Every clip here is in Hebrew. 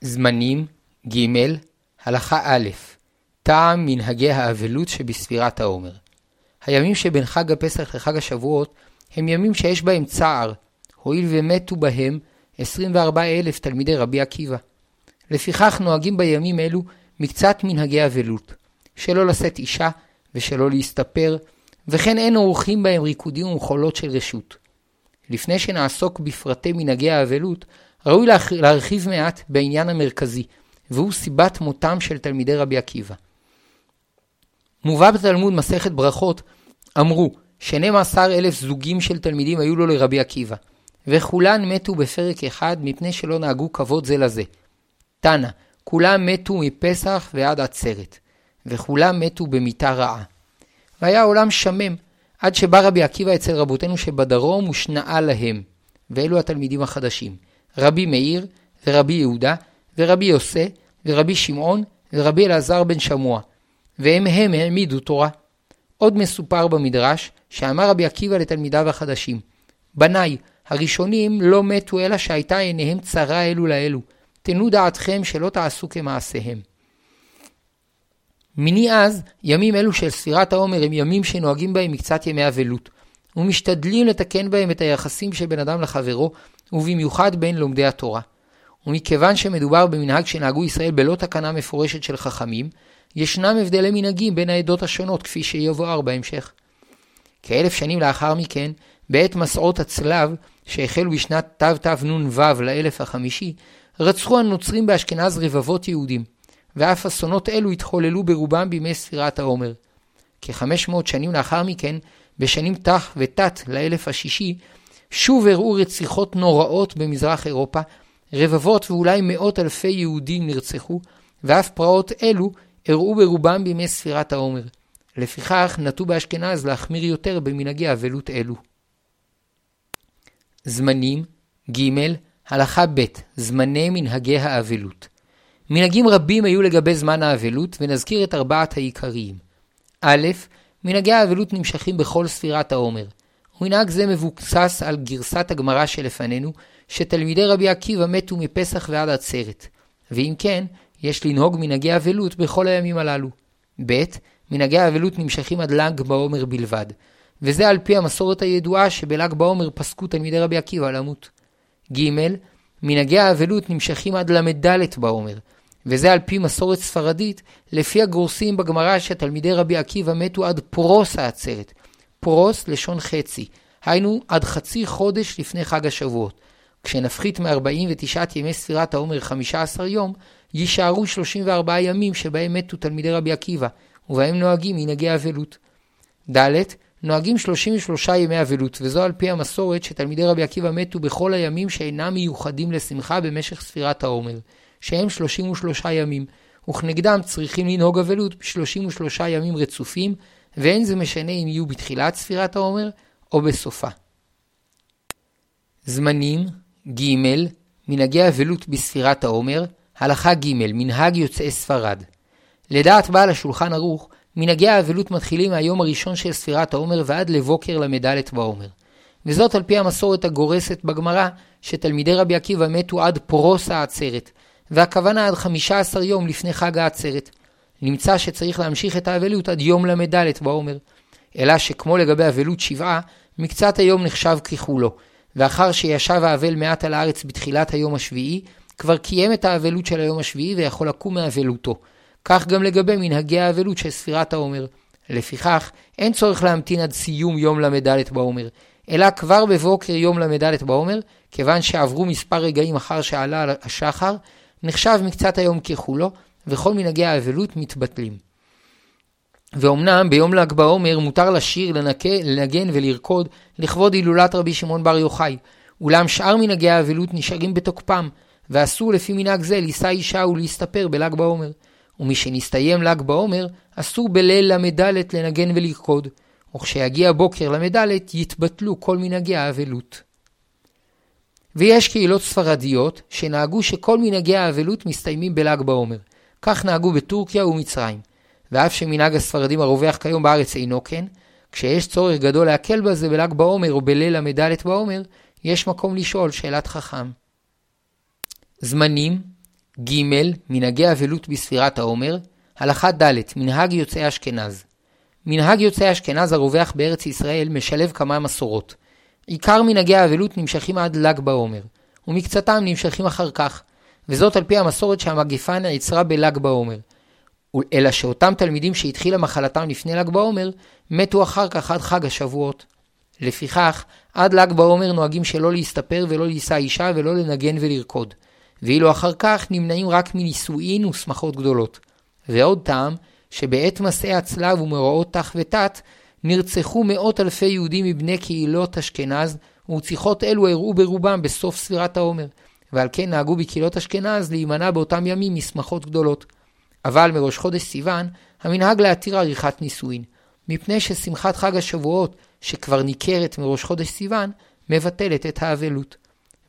זמנים ג. הלכה א' טעם מנהגי האבלות שבספירת העומר. הימים שבין חג הפסח לחג השבועות הם ימים שיש בהם צער, הואיל ומתו בהם 24 אלף תלמידי רבי עקיבא. לפיכך נוהגים בימים אלו מקצת מנהגי אבלות, שלא לשאת אישה ושלא להסתפר, וכן אין עורכים בהם ריקודים ומחולות של רשות. לפני שנעסוק בפרטי מנהגי האבלות, ראוי להרחיב מעט בעניין המרכזי, והוא סיבת מותם של תלמידי רבי עקיבא. מובא בתלמוד מסכת ברכות, אמרו, 12 אלף זוגים של תלמידים היו לו לרבי עקיבא, וכולן מתו בפרק אחד מפני שלא נהגו כבוד זה לזה. תנא, כולם מתו מפסח ועד עצרת, וכולם מתו במיתה רעה. והיה העולם שמם, עד שבא רבי עקיבא אצל רבותינו שבדרום ושנאה להם, ואלו התלמידים החדשים, רבי מאיר, ורבי יהודה, ורבי יוסי, ורבי שמעון, ורבי אלעזר בן שמוע, והם הם העמידו תורה. עוד מסופר במדרש, שאמר רבי עקיבא לתלמידיו החדשים, בניי, הראשונים לא מתו אלא שהייתה עיניהם צרה אלו לאלו, תנו דעתכם שלא תעשו כמעשיהם. מני אז, ימים אלו של ספירת העומר הם ימים שנוהגים בהם מקצת ימי אבלות, ומשתדלים לתקן בהם את היחסים שבין אדם לחברו, ובמיוחד בין לומדי התורה. ומכיוון שמדובר במנהג שנהגו ישראל בלא תקנה מפורשת של חכמים, ישנם הבדלי מנהגים בין העדות השונות, כפי שיבואר בהמשך. כאלף שנים לאחר מכן, בעת מסעות הצלב, שהחלו בשנת תתנ"ו לאלף החמישי, רצחו הנוצרים באשכנז רבבות יהודים, ואף אסונות אלו התחוללו ברובם בימי ספירת העומר. כחמש מאות שנים לאחר מכן, בשנים ת' ות' לאלף השישי, שוב הראו רציחות נוראות במזרח אירופה, רבבות ואולי מאות אלפי יהודים נרצחו, ואף פרעות אלו אירעו ברובם בימי ספירת העומר. לפיכך נטו באשכנז להחמיר יותר במנהגי אבלות אלו. זמנים ג. הלכה ב' זמני מנהגי האבלות. מנהגים רבים היו לגבי זמן האבלות, ונזכיר את ארבעת העיקריים. א. מנהגי האבלות נמשכים בכל ספירת העומר. ומנהג זה מבוסס על גרסת הגמרא שלפנינו, שתלמידי רבי עקיבא מתו מפסח ועד עצרת. ואם כן, יש לנהוג מנהגי אבלות בכל הימים הללו. ב. מנהגי האבלות נמשכים עד ל"ג בעומר בלבד, וזה על פי המסורת הידועה שבל"ג בעומר פסקו תלמידי רבי עקיבא למות. ג. מנהגי האבלות נמשכים עד ל"ד בעומר, וזה על פי מסורת ספרדית, לפי הגורסים בגמרא שתלמידי רבי עקיבא מתו עד פרוס העצרת. פרוס לשון חצי, היינו עד חצי חודש לפני חג השבועות. כשנפחית מ-49 ימי ספירת העומר 15 יום, יישארו 34 ימים שבהם מתו תלמידי רבי עקיבא, ובהם נוהגים מנהגי אבלות. ד. נוהגים 33 ימי אבלות, וזו על פי המסורת שתלמידי רבי עקיבא מתו בכל הימים שאינם מיוחדים לשמחה במשך ספירת העומר, שהם 33 ימים, וכנגדם צריכים לנהוג אבלות ב-33 ימים רצופים, ואין זה משנה אם יהיו בתחילת ספירת העומר או בסופה. זמנים ג. מנהגי אבלות בספירת העומר, הלכה ג' מנהג יוצאי ספרד. לדעת בעל השולחן ערוך, מנהגי האבלות מתחילים מהיום הראשון של ספירת העומר ועד לבוקר ל"ד בעומר. וזאת על פי המסורת הגורסת בגמרא, שתלמידי רבי עקיבא מתו עד פרוס העצרת, והכוונה עד 15 יום לפני חג העצרת. נמצא שצריך להמשיך את האבלות עד יום ל"ד בעומר. אלא שכמו לגבי אבלות שבעה, מקצת היום נחשב ככולו, ואחר שישב האבל מעט על הארץ בתחילת היום השביעי, כבר קיים את האבלות של היום השביעי ויכול לקום מאבלותו. כך גם לגבי מנהגי האבלות של ספירת העומר. לפיכך, אין צורך להמתין עד סיום יום ל"ד בעומר, אלא כבר בבוקר יום ל"ד בעומר, כיוון שעברו מספר רגעים אחר שעלה השחר, נחשב מקצת היום ככולו, וכל מנהגי האבלות מתבטלים. ואומנם ביום ל"ג בעומר מותר לשיר, לנקה, לנגן ולרקוד לכבוד הילולת רבי שמעון בר יוחאי, אולם שאר מנהגי האבלות נשארים בתוקפם, ואסור לפי מנהג זה לישא אישה ולהסתפר בל"ג בעומר. ומשנסתיים ל"ג בעומר, אסור בליל ל"ד לנגן ולרקוד, וכשיגיע בוקר ל"ד יתבטלו כל מנהגי האבלות. ויש קהילות ספרדיות שנהגו שכל מנהגי האבלות מסתיימים בל"ג בעומר. כך נהגו בטורקיה ומצרים. ואף שמנהג הספרדים הרווח כיום בארץ אינו כן, כשיש צורך גדול להקל בזה בל"ג בעומר או בליל ל"ד בעומר, יש מקום לשאול שאלת חכם. זמנים ג. מנהגי אבלות בספירת העומר. הלכה ד' מנהג יוצאי אשכנז. מנהג יוצאי אשכנז הרווח בארץ ישראל משלב כמה מסורות. עיקר מנהגי האבלות נמשכים עד ל"ג בעומר, ומקצתם נמשכים אחר כך, וזאת על פי המסורת שהמגפה נעצרה בל"ג בעומר. אלא שאותם תלמידים שהתחילה מחלתם לפני ל"ג בעומר, מתו אחר כך עד חג השבועות. לפיכך, עד ל"ג בעומר נוהגים שלא להסתפר ולא לישא אישה ולא לנגן ולרקוד, ואילו אחר כך נמנעים רק מנישואין ושמחות גדולות. ועוד טעם, שבעת מסעי הצלב ומאורעות תח ותת, נרצחו מאות אלפי יהודים מבני קהילות אשכנז, ורציחות אלו אירעו ברובם בסוף ספירת העומר, ועל כן נהגו בקהילות אשכנז להימנע באותם ימים משמחות גדולות. אבל מראש חודש סיוון, המנהג להתיר עריכת נישואין, מפני ששמחת חג השבועות, שכבר ניכרת מראש חודש סיוון, מבטלת את האבלות.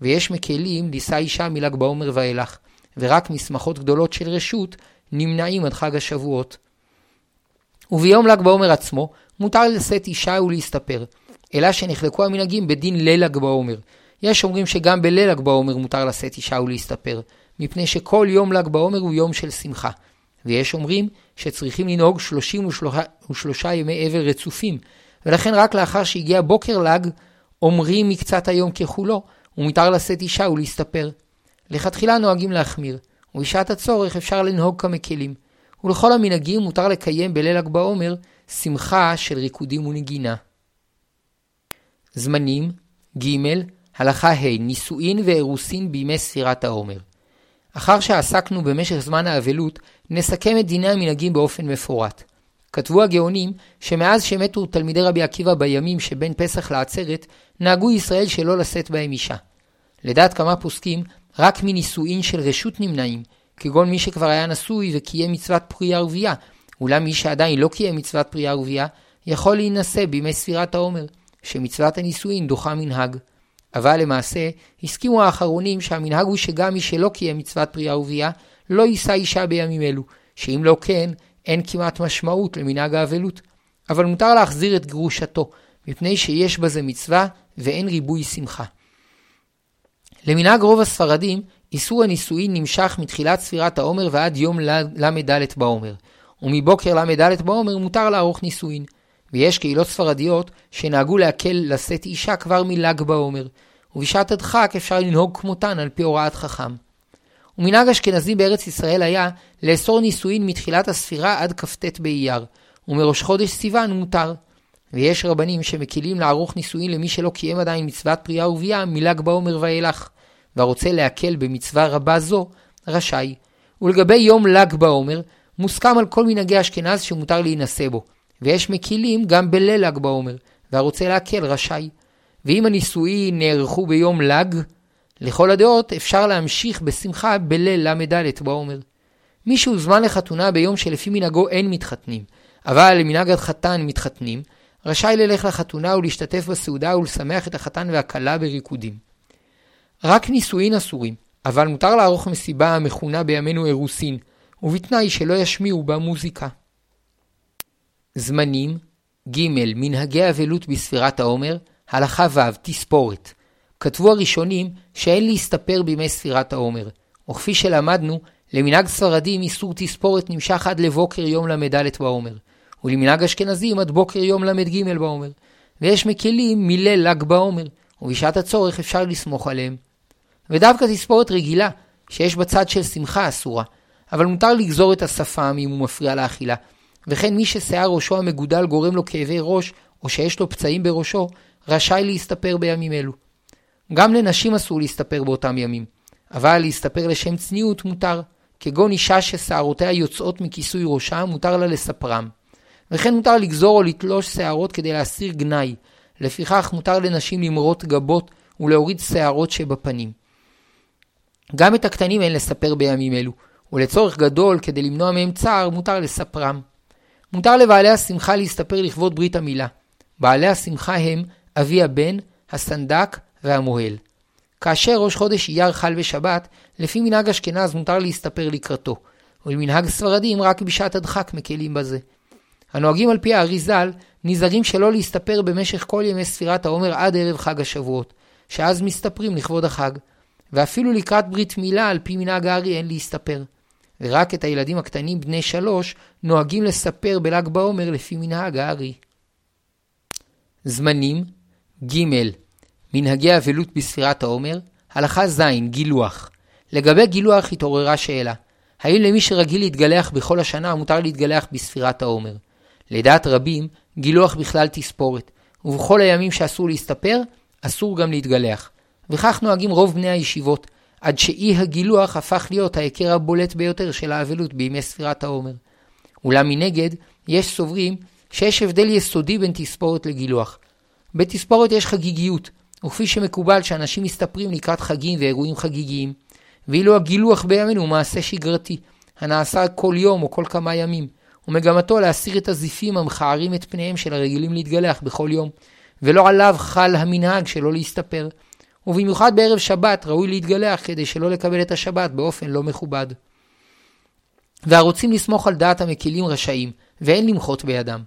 ויש מקלים לישא אישה מל"ג בעומר ואילך, ורק משמחות גדולות של רשות נמנעים עד חג השבועות. וביום ל"ג בעומר עצמו, מותר לשאת אישה ולהסתפר, אלא שנחלקו המנהגים בדין ליל ל"ג בעומר. יש אומרים שגם בליל ל"ג בעומר מותר לשאת אישה ולהסתפר, מפני שכל יום ל"ג בעומר הוא יום של שמחה. ויש אומרים שצריכים לנהוג 33 ימי אבל רצופים, ולכן רק לאחר שהגיע בוקר ל"ג, אומרים מקצת היום ככולו, ומותר לשאת אישה ולהסתפר. לכתחילה נוהגים להחמיר, ובשעת הצורך אפשר לנהוג כמקלים. ולכל המנהגים מותר לקיים בליל ל"ג בעומר שמחה של ריקודים ונגינה. זמנים ג. הלכה ה' נישואין ואירוסין בימי ספירת העומר. אחר שעסקנו במשך זמן האבלות, נסכם את דיני המנהגים באופן מפורט. כתבו הגאונים שמאז שמתו תלמידי רבי עקיבא בימים שבין פסח לעצרת, נהגו ישראל שלא לשאת בהם אישה. לדעת כמה פוסקים, רק מנישואין של רשות נמנעים, כגון מי שכבר היה נשוי וקיים מצוות פרי ערבייה, אולם מי שעדיין לא קיים מצוות פרי ערבייה, יכול להינשא בימי ספירת העומר, שמצוות הנישואין דוחה מנהג. אבל למעשה, הסכימו האחרונים שהמנהג הוא שגם מי שלא קיים מצוות פרי ערבייה, לא יישא אישה בימים אלו, שאם לא כן, אין כמעט משמעות למנהג האבלות. אבל מותר להחזיר את גרושתו, מפני שיש בזה מצווה ואין ריבוי שמחה. למנהג רוב הספרדים, איסור הנישואין נמשך מתחילת ספירת העומר ועד יום ל"ד בעומר, ומבוקר ל"ד בעומר מותר לערוך נישואין. ויש קהילות ספרדיות שנהגו להקל לשאת אישה כבר מל"ג בעומר, ובשעת הדחק אפשר לנהוג כמותן על פי הוראת חכם. ומנהג אשכנזי בארץ ישראל היה לאסור נישואין מתחילת הספירה עד כ"ט באייר, ומראש חודש סיוון מותר. ויש רבנים שמקילים לערוך נישואין למי שלא קיים עדיין מצוות פריאה ורבייה מל"ג בעומר ואילך, והרוצה להקל במצווה רבה זו, רשאי. ולגבי יום ל"ג בעומר, מוסכם על כל מנהגי אשכנז שמותר להינשא בו, ויש מקילים גם בליל ל"ג בעומר, והרוצה להקל רשאי. ואם הנישואין נערכו ביום ל"ג, לכל הדעות אפשר להמשיך בשמחה בליל ל"ד בעומר. מי שהוזמן לחתונה ביום שלפי מנהגו אין מתחתנים, אבל למנהג החתן מתחתנים, רשאי ללך לחתונה ולהשתתף בסעודה ולשמח את החתן והכלה בריקודים. רק נישואין אסורים, אבל מותר לערוך מסיבה המכונה בימינו אירוסין, ובתנאי שלא ישמיעו בה מוזיקה. זמנים ג. מנהגי אבלות בספירת העומר, הלכה ו' תספורת. כתבו הראשונים שאין להסתפר בימי ספירת העומר, וכפי שלמדנו, למנהג ספרדים איסור תספורת נמשך עד לבוקר יום ל"ד בעומר, ולמנהג אשכנזים עד בוקר יום ל"ג בעומר, ויש מקלים מליל ל"ג בעומר, ובשעת הצורך אפשר לסמוך עליהם. ודווקא תספורת רגילה, שיש בצד של שמחה אסורה, אבל מותר לגזור את השפם אם הוא מפריע לאכילה, וכן מי ששיער ראשו המגודל גורם לו כאבי ראש, או שיש לו פצעים בראשו, רשאי להסתפר בימים אלו. גם לנשים אסור להסתפר באותם ימים, אבל להסתפר לשם צניעות מותר, כגון אישה ששערותיה יוצאות מכיסוי ראשה, מותר לה לספרם. וכן מותר לגזור או לתלוש שערות כדי להסיר גנאי, לפיכך מותר לנשים למרוט גבות ולהוריד שערות שבפנים. גם את הקטנים אין לספר בימים אלו, ולצורך גדול, כדי למנוע מהם צער, מותר לספרם. מותר לבעלי השמחה להסתפר לכבוד ברית המילה. בעלי השמחה הם אבי הבן, הסנדק והמוהל. כאשר ראש חודש אייר חל בשבת, לפי מנהג אשכנז מותר להסתפר לקראתו, ולמנהג ספרדים רק בשעת הדחק מקלים בזה. הנוהגים על פי הארי ז"ל נזהרים שלא להסתפר במשך כל ימי ספירת העומר עד ערב חג השבועות, שאז מסתפרים לכבוד החג. ואפילו לקראת ברית מילה על פי מנהג הארי אין להסתפר. ורק את הילדים הקטנים בני שלוש נוהגים לספר בל"ג בעומר לפי מנהג הארי. זמנים ג. מנהגי אבלות בספירת העומר הלכה ז' גילוח לגבי גילוח התעוררה שאלה האם למי שרגיל להתגלח בכל השנה מותר להתגלח בספירת העומר? לדעת רבים, גילוח בכלל תספורת, ובכל הימים שאסור להסתפר, אסור גם להתגלח. וכך נוהגים רוב בני הישיבות, עד שאי הגילוח הפך להיות ההיכר הבולט ביותר של האבלות בימי ספירת העומר. אולם מנגד, יש סוברים שיש הבדל יסודי בין תספורת לגילוח. בתספורת יש חגיגיות, וכפי שמקובל שאנשים מסתפרים לקראת חגים ואירועים חגיגיים, ואילו הגילוח בימינו הוא מעשה שגרתי, הנעשה כל יום או כל כמה ימים, ומגמתו להסיר את הזיפים המכערים את פניהם של הרגילים להתגלח בכל יום, ולא עליו חל המנהג שלא להסתפר. ובמיוחד בערב שבת ראוי להתגלח כדי שלא לקבל את השבת באופן לא מכובד. והרוצים לסמוך על דעת המקילים רשאים, ואין למחות בידם.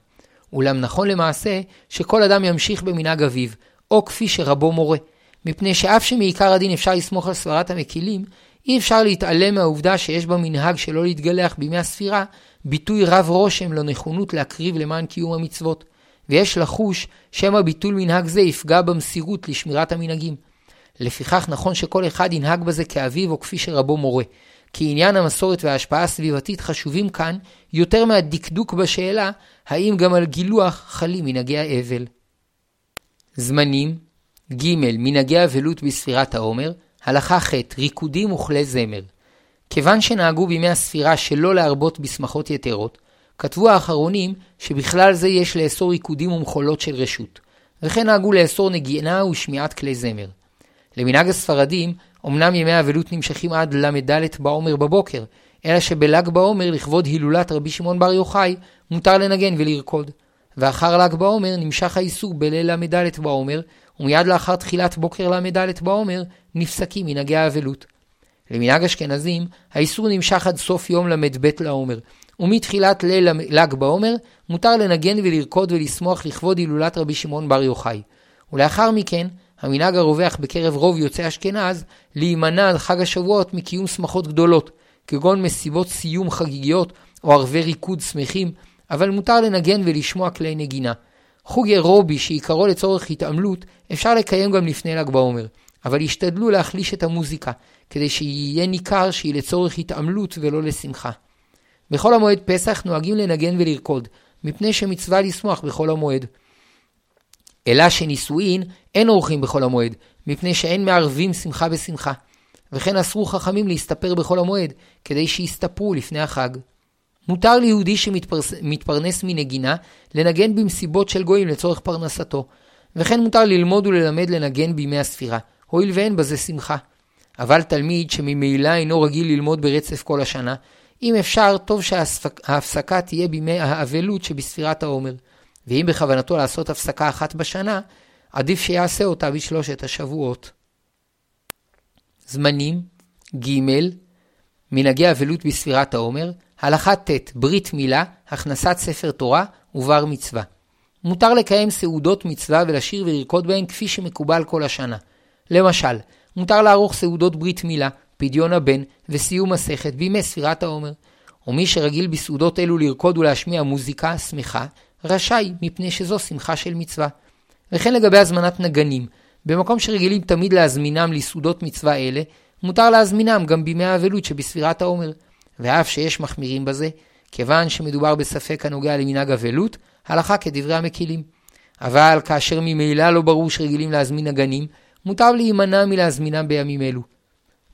אולם נכון למעשה שכל אדם ימשיך במנהג אביו, או כפי שרבו מורה, מפני שאף שמעיקר הדין אפשר לסמוך על סברת המקילים, אי אפשר להתעלם מהעובדה שיש במנהג שלא להתגלח בימי הספירה ביטוי רב רושם לנכונות להקריב למען קיום המצוות, ויש לחוש שמא ביטול מנהג זה יפגע במסירות לשמירת המנהגים. לפיכך נכון שכל אחד ינהג בזה כאביו או כפי שרבו מורה, כי עניין המסורת וההשפעה הסביבתית חשובים כאן יותר מהדקדוק בשאלה האם גם על גילוח חלים מנהגי האבל. זמנים ג. מנהגי אבלות בספירת העומר הלכה ח' ריקודים וכלי זמר. כיוון שנהגו בימי הספירה שלא להרבות בשמחות יתרות, כתבו האחרונים שבכלל זה יש לאסור ריקודים ומחולות של רשות, וכן נהגו לאסור נגינה ושמיעת כלי זמר. למנהג הספרדים, אמנם ימי האבלות נמשכים עד ל"ד בעומר בבוקר, אלא שבל"ג בעומר, לכבוד הילולת רבי שמעון בר יוחאי, מותר לנגן ולרקוד. ואחר ל"ג בעומר נמשך האיסור בליל ל"ד בעומר, ומיד לאחר תחילת בוקר ל"ד בעומר, נפסקים מנהגי האבלות. למנהג אשכנזים, האיסור נמשך עד סוף יום ל"ב לעומר, ומתחילת ליל ל"ג בעומר, מותר לנגן ולרקוד ולשמוח לכבוד הילולת רבי שמעון בר יוחאי. ולאחר מכן, המנהג הרווח בקרב רוב יוצאי אשכנז, להימנע על חג השבועות מקיום שמחות גדולות, כגון מסיבות סיום חגיגיות או ערבי ריקוד שמחים, אבל מותר לנגן ולשמוע כלי נגינה. חוג אירובי שעיקרו לצורך התעמלות, אפשר לקיים גם לפני ל"ג בעומר, אבל ישתדלו להחליש את המוזיקה, כדי שיהיה ניכר שהיא לצורך התעמלות ולא לשמחה. בחול המועד פסח נוהגים לנגן ולרקוד, מפני שמצווה לשמוח בחול המועד. אלא שנישואין אין עורכים בחול המועד, מפני שאין מערבים שמחה בשמחה. וכן אסרו חכמים להסתפר בחול המועד, כדי שיסתפרו לפני החג. מותר ליהודי שמתפרנס מנגינה לנגן במסיבות של גויים לצורך פרנסתו, וכן מותר ללמוד וללמד לנגן בימי הספירה, הואיל ואין בזה שמחה. אבל תלמיד שממילא אינו רגיל ללמוד ברצף כל השנה, אם אפשר, טוב שההפסקה תהיה בימי האבלות שבספירת העומר. ואם בכוונתו לעשות הפסקה אחת בשנה, עדיף שיעשה אותה בשלושת השבועות. זמנים ג. מנהגי אבלות בספירת העומר, הלכה ט' ברית מילה, הכנסת ספר תורה ובר מצווה. מותר לקיים סעודות מצווה ולשיר ולרקוד בהן כפי שמקובל כל השנה. למשל, מותר לערוך סעודות ברית מילה, פדיון הבן וסיום מסכת בימי ספירת העומר. ומי שרגיל בסעודות אלו לרקוד ולהשמיע מוזיקה שמחה, רשאי, מפני שזו שמחה של מצווה. וכן לגבי הזמנת נגנים, במקום שרגילים תמיד להזמינם לסעודות מצווה אלה, מותר להזמינם גם בימי האבלות שבספירת העומר. ואף שיש מחמירים בזה, כיוון שמדובר בספק הנוגע למנהג אבלות, הלכה כדברי המקילים. אבל כאשר ממילא לא ברור שרגילים להזמין נגנים, מותר להימנע מלהזמינם בימים אלו.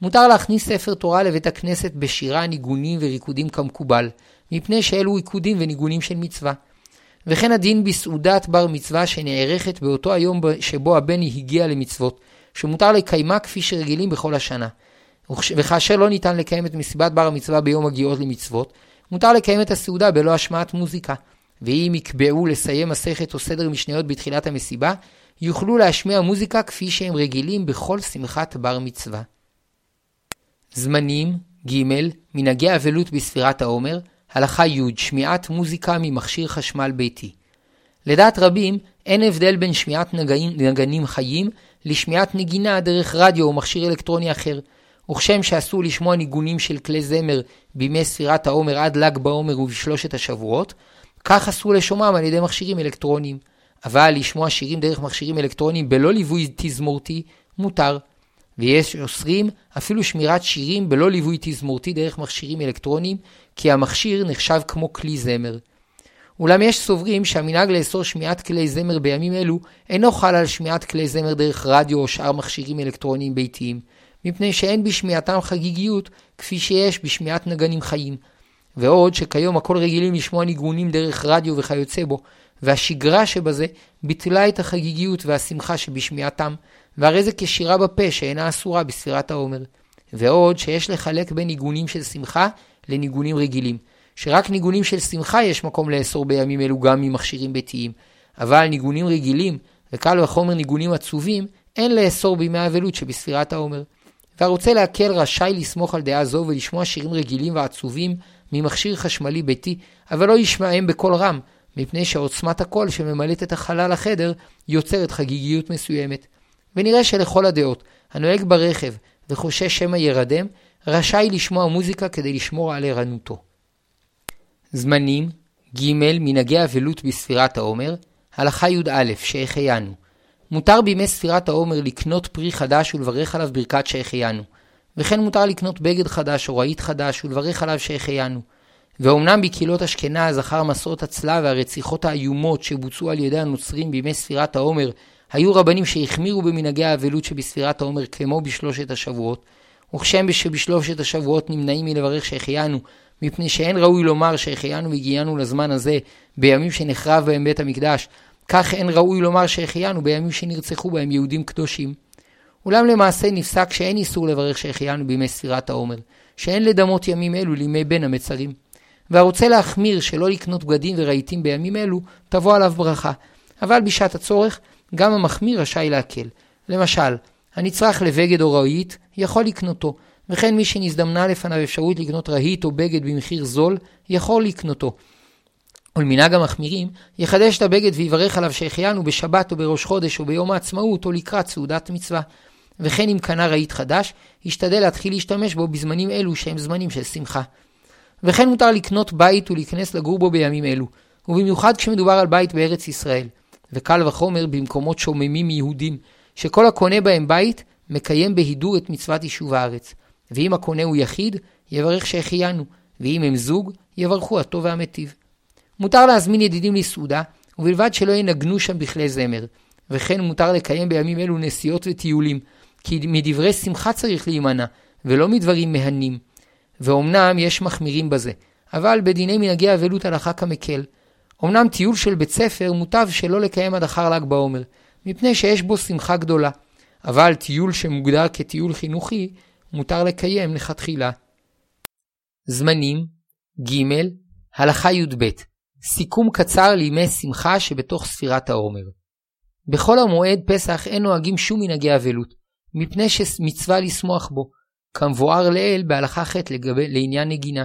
מותר להכניס ספר תורה לבית הכנסת בשירה, ניגונים וריקודים כמקובל, מפני שאלו ריקודים וניגונים של מצווה. וכן הדין בסעודת בר מצווה שנערכת באותו היום שבו הבן הגיע למצוות, שמותר לקיימה כפי שרגילים בכל השנה. וכאשר לא ניתן לקיים את מסיבת בר המצווה ביום הגיעות למצוות, מותר לקיים את הסעודה בלא השמעת מוזיקה. ואם יקבעו לסיים מסכת או סדר משניות בתחילת המסיבה, יוכלו להשמיע מוזיקה כפי שהם רגילים בכל שמחת בר מצווה. זמנים ג. מנהגי אבלות בספירת העומר, הלכה י' שמיעת מוזיקה ממכשיר חשמל ביתי. לדעת רבים, אין הבדל בין שמיעת נגנים, נגנים חיים לשמיעת נגינה דרך רדיו או מכשיר אלקטרוני אחר, וכשם שאסור לשמוע ניגונים של כלי זמר בימי ספירת העומר עד ל"ג בעומר ובשלושת השבועות, כך אסור לשומעם על ידי מכשירים אלקטרוניים. אבל לשמוע שירים דרך מכשירים אלקטרוניים בלא ליווי תזמורתי, מותר. ויש אוסרים אפילו שמירת שירים בלא ליווי תזמורתי דרך מכשירים אלקטרוניים, כי המכשיר נחשב כמו כלי זמר. אולם יש סוברים שהמנהג לאסור שמיעת כלי זמר בימים אלו אינו חל על שמיעת כלי זמר דרך רדיו או שאר מכשירים אלקטרוניים ביתיים, מפני שאין בשמיעתם חגיגיות כפי שיש בשמיעת נגנים חיים. ועוד שכיום הכל רגילים לשמוע ניגונים דרך רדיו וכיוצא בו, והשגרה שבזה ביטלה את החגיגיות והשמחה שבשמיעתם, והרי זה כשירה בפה שאינה אסורה בספירת העומר. ועוד שיש לחלק בין ניגונים של שמחה לניגונים רגילים, שרק ניגונים של שמחה יש מקום לאסור בימים אלו גם ממכשירים ביתיים, אבל ניגונים רגילים, וקל וחומר ניגונים עצובים, אין לאסור בימי האבלות שבספירת העומר. והרוצה להקל רשאי לסמוך על דעה זו ולשמוע שירים רגילים ועצובים ממכשיר חשמלי ביתי, אבל לא ישמעם בקול רם, מפני שעוצמת הקול שממלאת את החלל החדר יוצרת חגיגיות מסוימת. ונראה שלכל הדעות, הנוהג ברכב וחושש שמא ירדם, רשאי לשמוע מוזיקה כדי לשמור על ערנותו. זמנים ג. מנהגי אבלות בספירת העומר הלכה י"א שהחיינו מותר בימי ספירת העומר לקנות פרי חדש ולברך עליו ברכת שהחיינו וכן מותר לקנות בגד חדש או רהיט חדש ולברך עליו שהחיינו ואומנם בקהילות אשכנז אחר מסעות הצלב והרציחות האיומות שבוצעו על ידי הנוצרים בימי ספירת העומר היו רבנים שהחמירו במנהגי האבלות שבספירת העומר כמו בשלושת השבועות וכשם שבשלושת השבועות נמנעים מלברך שהחיינו מפני שאין ראוי לומר שהחיינו והגיענו לזמן הזה בימים שנחרב בהם בית המקדש, כך אין ראוי לומר שהחיינו בימים שנרצחו בהם יהודים קדושים. אולם למעשה נפסק שאין איסור לברך שהחיינו בימי ספירת העומר, שאין לדמות ימים אלו לימי בין המצרים. והרוצה להחמיר שלא לקנות בגדים ורהיטים בימים אלו, תבוא עליו ברכה. אבל בשעת הצורך, גם המחמיר רשאי להקל. למשל, הנצרך לבגד או רהיט, יכול לקנותו, וכן מי שנזדמנה לפניו אפשרות לקנות רהיט או בגד במחיר זול, יכול לקנותו. ולמנהג המחמירים, יחדש את הבגד ויברך עליו שהחיינו בשבת או בראש חודש או ביום העצמאות או לקראת סעודת מצווה. וכן אם קנה רהיט חדש, ישתדל להתחיל להשתמש בו בזמנים אלו שהם זמנים של שמחה. וכן מותר לקנות בית ולהיכנס לגור בו בימים אלו, ובמיוחד כשמדובר על בית בארץ ישראל, וקל וחומר במקומות שוממים יהודים, שכל הקונה בהם בית, מקיים בהידור את מצוות יישוב הארץ. ואם הקונה הוא יחיד, יברך שהחיינו, ואם הם זוג, יברכו הטוב והמיטיב. מותר להזמין ידידים לסעודה, ובלבד שלא ינגנו שם בכלי זמר. וכן מותר לקיים בימים אלו נסיעות וטיולים, כי מדברי שמחה צריך להימנע, ולא מדברים מהנים. ואומנם יש מחמירים בזה, אבל בדיני מנהגי אבלות הלכה כמקל. אמנם טיול של בית ספר מוטב שלא לקיים עד אחר ל"ג בעומר, מפני שיש בו שמחה גדולה. אבל טיול שמוגדר כטיול חינוכי, מותר לקיים לכתחילה. זמנים ג. הלכה י"ב סיכום קצר לימי שמחה שבתוך ספירת העומר. בחול המועד פסח אין נוהגים שום מנהגי אבלות, מפני שמצווה לשמוח בו, כמבואר לעיל בהלכה ח' לגבי, לעניין נגינה.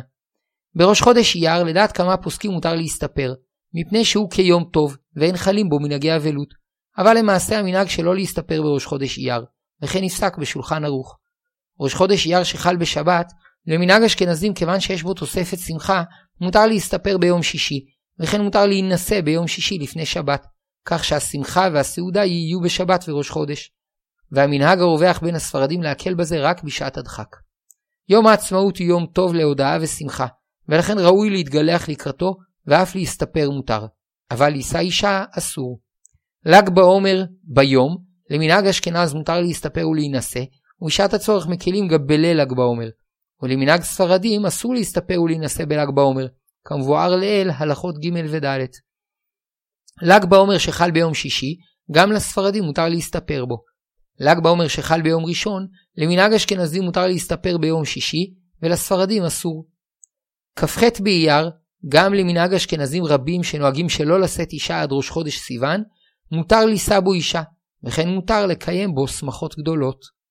בראש חודש אייר, לדעת כמה פוסקים מותר להסתפר, מפני שהוא כיום טוב, ואין חלים בו מנהגי אבלות. אבל למעשה המנהג שלא להסתפר בראש חודש אייר, וכן נפסק בשולחן ערוך. ראש חודש אייר שחל בשבת, למנהג אשכנזים כיוון שיש בו תוספת שמחה, מותר להסתפר ביום שישי, וכן מותר להינשא ביום שישי לפני שבת, כך שהשמחה והסעודה יהיו בשבת וראש חודש. והמנהג הרווח בין הספרדים להקל בזה רק בשעת הדחק. יום העצמאות הוא יום טוב להודאה ושמחה, ולכן ראוי להתגלח לקראתו, ואף להסתפר מותר. אבל לישא אישה אסור. ל"ג בעומר ביום, למנהג אשכנז מותר להסתפר ולהינשא, ובשעת הצורך מקלים גם בליל ל"ג בעומר. ולמנהג ספרדים אסור להסתפר ולהינשא בל"ג בעומר, כמבואר לעיל הלכות ג' וד'. ל"ג בעומר שחל ביום שישי, גם לספרדים מותר להסתפר בו. ל"ג בעומר שחל ביום ראשון, למנהג אשכנזים מותר להסתפר ביום שישי, ולספרדים אסור. כ"ח באייר, גם למנהג אשכנזים רבים שנוהגים שלא לשאת אישה עד ראש חודש סיוון, מותר לישא בו אישה, וכן מותר לקיים בו שמחות גדולות.